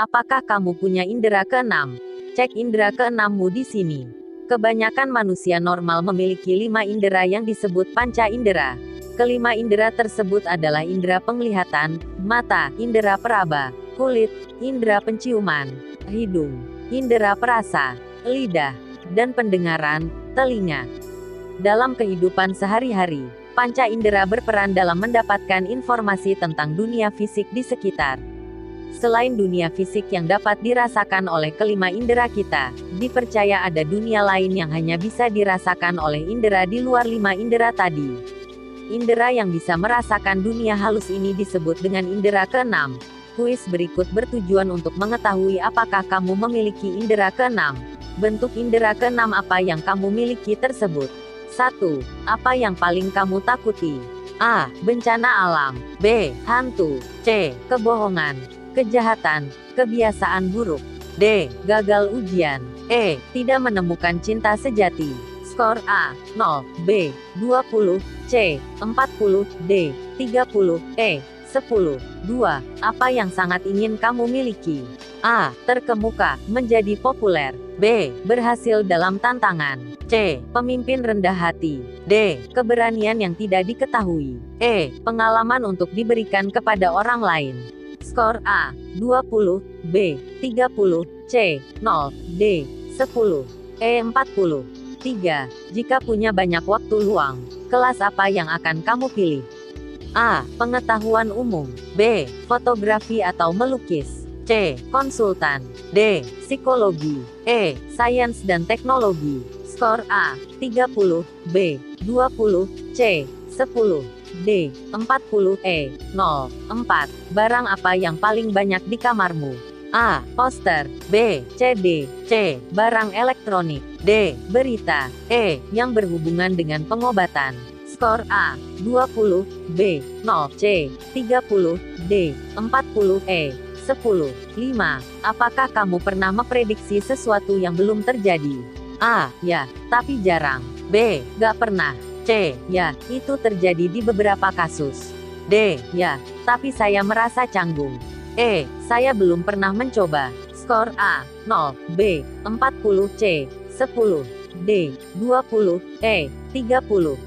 Apakah kamu punya indera keenam? Cek indera keenammu di sini. Kebanyakan manusia normal memiliki lima indera yang disebut panca indera. Kelima indera tersebut adalah indera penglihatan, mata, indera peraba, kulit, indera penciuman, hidung, indera perasa, lidah, dan pendengaran, telinga. Dalam kehidupan sehari-hari, panca indera berperan dalam mendapatkan informasi tentang dunia fisik di sekitar. Selain dunia fisik yang dapat dirasakan oleh kelima indera kita, dipercaya ada dunia lain yang hanya bisa dirasakan oleh indera di luar lima indera tadi. Indera yang bisa merasakan dunia halus ini disebut dengan indera keenam. Kuis berikut bertujuan untuk mengetahui apakah kamu memiliki indera keenam. Bentuk indera keenam apa yang kamu miliki tersebut. 1. Apa yang paling kamu takuti? A. Bencana alam. B. Hantu. C. Kebohongan. Kejahatan. Kebiasaan buruk. D. Gagal ujian. E. Tidak menemukan cinta sejati. Skor A. 0. B. 20. C. 40. D. 30. E. 10. 2. Apa yang sangat ingin kamu miliki? A. Terkemuka, menjadi populer. B. Berhasil dalam tantangan. C. Pemimpin rendah hati. D. Keberanian yang tidak diketahui. E. Pengalaman untuk diberikan kepada orang lain. Skor A. 20. B. 30. C. 0. D. 10. E. 40. 3. Jika punya banyak waktu luang, kelas apa yang akan kamu pilih? A. Pengetahuan umum. B. Fotografi atau melukis. C. Konsultan. D. Psikologi. E. Sains dan teknologi. Skor A. 30. B. 20. C. 10. D. 40. E. 0. 4. Barang apa yang paling banyak di kamarmu? A. Poster. B. CD. C. Barang elektronik. D. Berita. E. Yang berhubungan dengan pengobatan. Skor A. 20. B. 0. C. 30. D. 40. E. 10. 5. Apakah kamu pernah memprediksi sesuatu yang belum terjadi? A. Ya, tapi jarang. B. Gak pernah. C. Ya, itu terjadi di beberapa kasus. D. Ya, tapi saya merasa canggung. E. Saya belum pernah mencoba. Skor A. 0. B. 40. C. 10. D. 20. E. 36.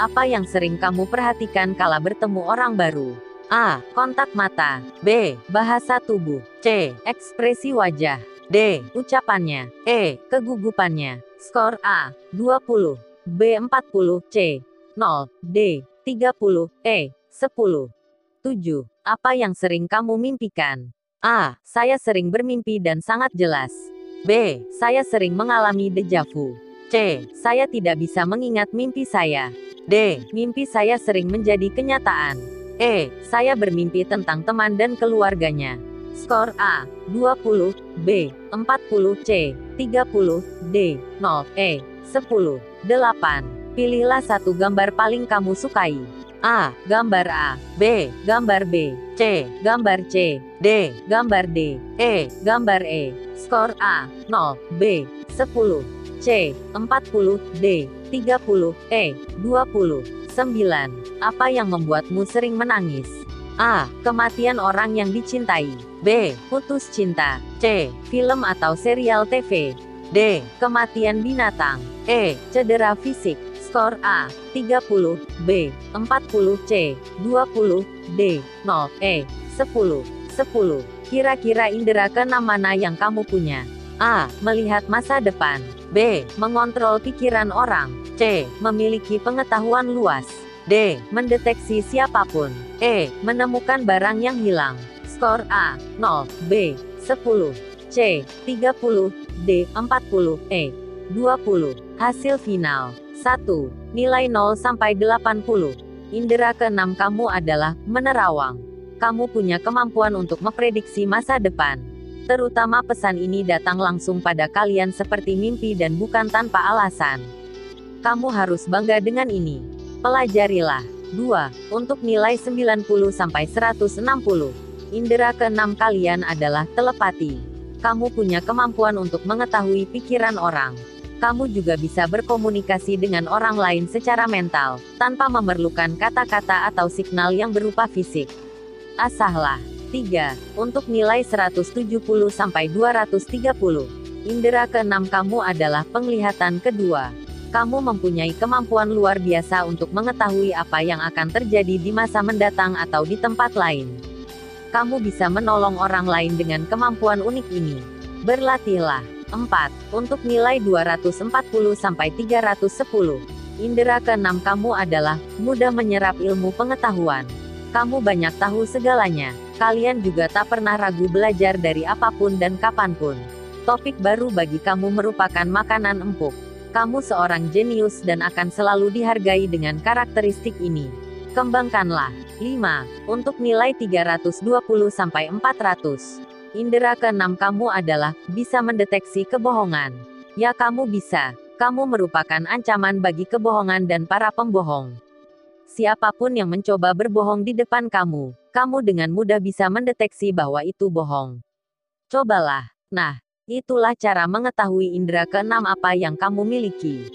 Apa yang sering kamu perhatikan kala bertemu orang baru? A. Kontak mata. B. Bahasa tubuh. C. Ekspresi wajah. D. Ucapannya. E. Kegugupannya. Skor A. 20. B. 40. C. 0. D. 30. E. 10. 7. Apa yang sering kamu mimpikan? A. Saya sering bermimpi dan sangat jelas. B. Saya sering mengalami dejavu. C. Saya tidak bisa mengingat mimpi saya. D. Mimpi saya sering menjadi kenyataan. E. Saya bermimpi tentang teman dan keluarganya. Skor A. 20. B. 40. C. 30. D. 0. E. 10. 8. Pilihlah satu gambar paling kamu sukai. A. Gambar A. B. Gambar B. C. Gambar C. D. Gambar D. E. Gambar E. Skor A. 0. B. 10. C. 40, D. 30, E. 20. 9. Apa yang membuatmu sering menangis? A. Kematian orang yang dicintai. B. Putus cinta. C. Film atau serial TV. D. Kematian binatang. E. Cedera fisik. Skor A. 30. B. 40. C. 20. D. 0. E. 10. 10. Kira-kira indera keenam mana yang kamu punya? A. Melihat masa depan. B. Mengontrol pikiran orang. C. Memiliki pengetahuan luas. D. Mendeteksi siapa pun. E. Menemukan barang yang hilang. Skor A. 0. B. 10. C. 30. D. 40. E. 20. Hasil final. 1. Nilai 0 sampai 80. Indera keenam kamu adalah menerawang. Kamu punya kemampuan untuk memprediksi masa depan. Terutama pesan ini datang langsung pada kalian seperti mimpi dan bukan tanpa alasan. Kamu harus bangga dengan ini. Pelajarilah. 2. Untuk nilai 90-160. Indera keenam kalian adalah telepati. Kamu punya kemampuan untuk mengetahui pikiran orang. Kamu juga bisa berkomunikasi dengan orang lain secara mental, tanpa memerlukan kata-kata atau signal yang berupa fisik. Asahlah. 3. Untuk nilai 170-230. Indera keenam kamu adalah penglihatan kedua. Kamu mempunyai kemampuan luar biasa untuk mengetahui apa yang akan terjadi di masa mendatang atau di tempat lain. Kamu bisa menolong orang lain dengan kemampuan unik ini. Berlatihlah. 4. Untuk nilai 240-310. Indera keenam kamu adalah mudah menyerap ilmu pengetahuan. Kamu banyak tahu segalanya. Kalian juga tak pernah ragu belajar dari apa pun dan kapan pun. Topik baru bagi kamu merupakan makanan empuk. Kamu seorang jenius dan akan selalu dihargai dengan karakteristik ini. Kembangkanlah. 5. Untuk nilai 320-400. Indera keenam kamu adalah bisa mendeteksi kebohongan. Ya kamu bisa. Kamu merupakan ancaman bagi kebohongan dan para pembohong. Siapa pun yang mencoba berbohong di depan kamu, kamu dengan mudah bisa mendeteksi bahwa itu bohong. Cobalah. Nah, itulah cara mengetahui indera keenam apa yang kamu miliki.